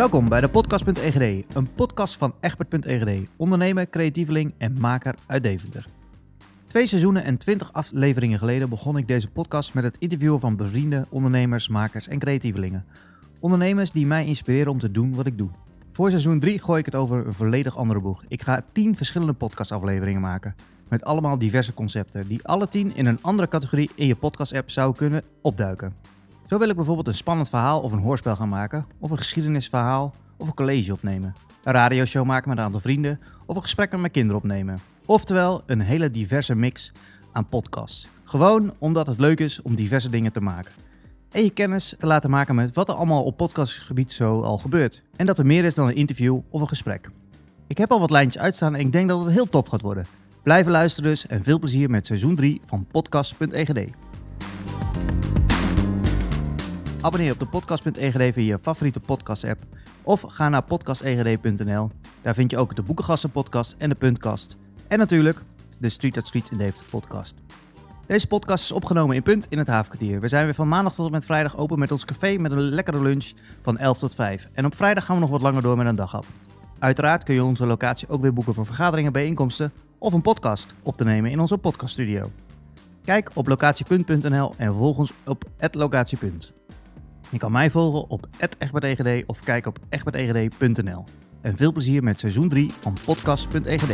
Welkom bij de podcast.egd, een podcast van Egbert.egd, ondernemer, creatieveling en maker uit Deventer. Twee seizoenen en twintig afleveringen geleden begon ik deze podcast met het interviewen van bevriende ondernemers, makers en creatievelingen. Ondernemers die mij inspireren om te doen wat ik doe. Voor seizoen 3 gooi ik het over een volledig andere boeg. Ik ga 10 verschillende podcastafleveringen maken. Met allemaal diverse concepten, die alle 10 in een andere categorie in je podcast-app zouden kunnen opduiken. Zo wil ik bijvoorbeeld een spannend verhaal of een hoorspel gaan maken, of een geschiedenisverhaal of een college opnemen. Een radioshow maken met een aantal vrienden, of een gesprek met mijn kinderen opnemen. Oftewel, een hele diverse mix aan podcasts. Gewoon omdat het leuk is om diverse dingen te maken. En je kennis te laten maken met wat er allemaal op podcastgebied zo al gebeurt. En dat er meer is dan een interview of een gesprek. Ik heb al wat lijntjes uitstaan en ik denk dat het heel tof gaat worden. Blijven luisteren dus en veel plezier met seizoen 3 van podcast.egd. Abonneer op de podcast.egd via je favoriete podcast app of ga naar podcastegd.nl. Daar vind je ook de Boekengasten podcast en de Puntkast. En natuurlijk de Street at Streets in Deventer podcast. Deze podcast is opgenomen in Punt in het Havenkwartier. We zijn weer van maandag tot en met vrijdag open met ons café met een lekkere lunch van 11 tot 5. En op vrijdag gaan we nog wat langer door met een daghap. Uiteraard kun je onze locatie ook weer boeken voor vergaderingen, bijeenkomsten of een podcast op te nemen in onze podcaststudio. Kijk op locatiepunt.nl en volg ons op @locatiepunt. Je kan mij volgen op @egbertegd of kijk op egbertegd.nl. En veel plezier met seizoen 3 van podcast.egd.